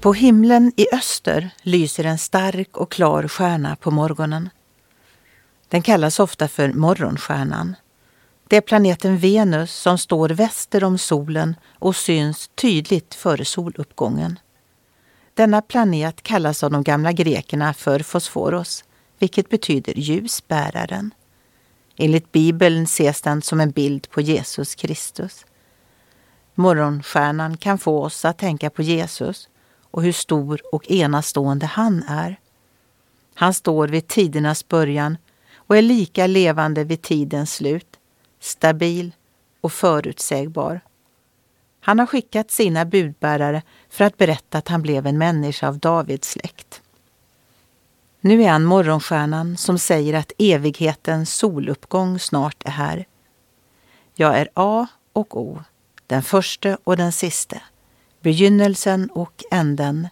På himlen i öster lyser en stark och klar stjärna på morgonen. Den kallas ofta för morgonstjärnan. Det är planeten Venus som står väster om solen och syns tydligt före soluppgången. Denna planet kallas av de gamla grekerna för Fosforos, vilket betyder ljusbäraren. Enligt Bibeln ses den som en bild på Jesus Kristus. Morgonstjärnan kan få oss att tänka på Jesus och hur stor och enastående han är. Han står vid tidernas början och är lika levande vid tidens slut, stabil och förutsägbar. Han har skickat sina budbärare för att berätta att han blev en människa av Davids släkt. Nu är han morgonstjärnan som säger att evighetens soluppgång snart är här. Jag är A och O, den första och den siste, begynnelsen och änden.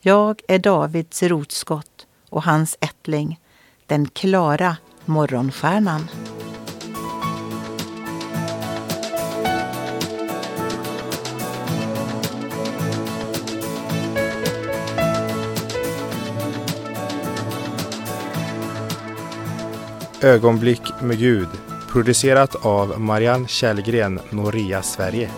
Jag är Davids rotskott och hans ättling, den klara morgonstjärnan. Ögonblick med Gud producerat av Marianne Källgren, Noria Sverige.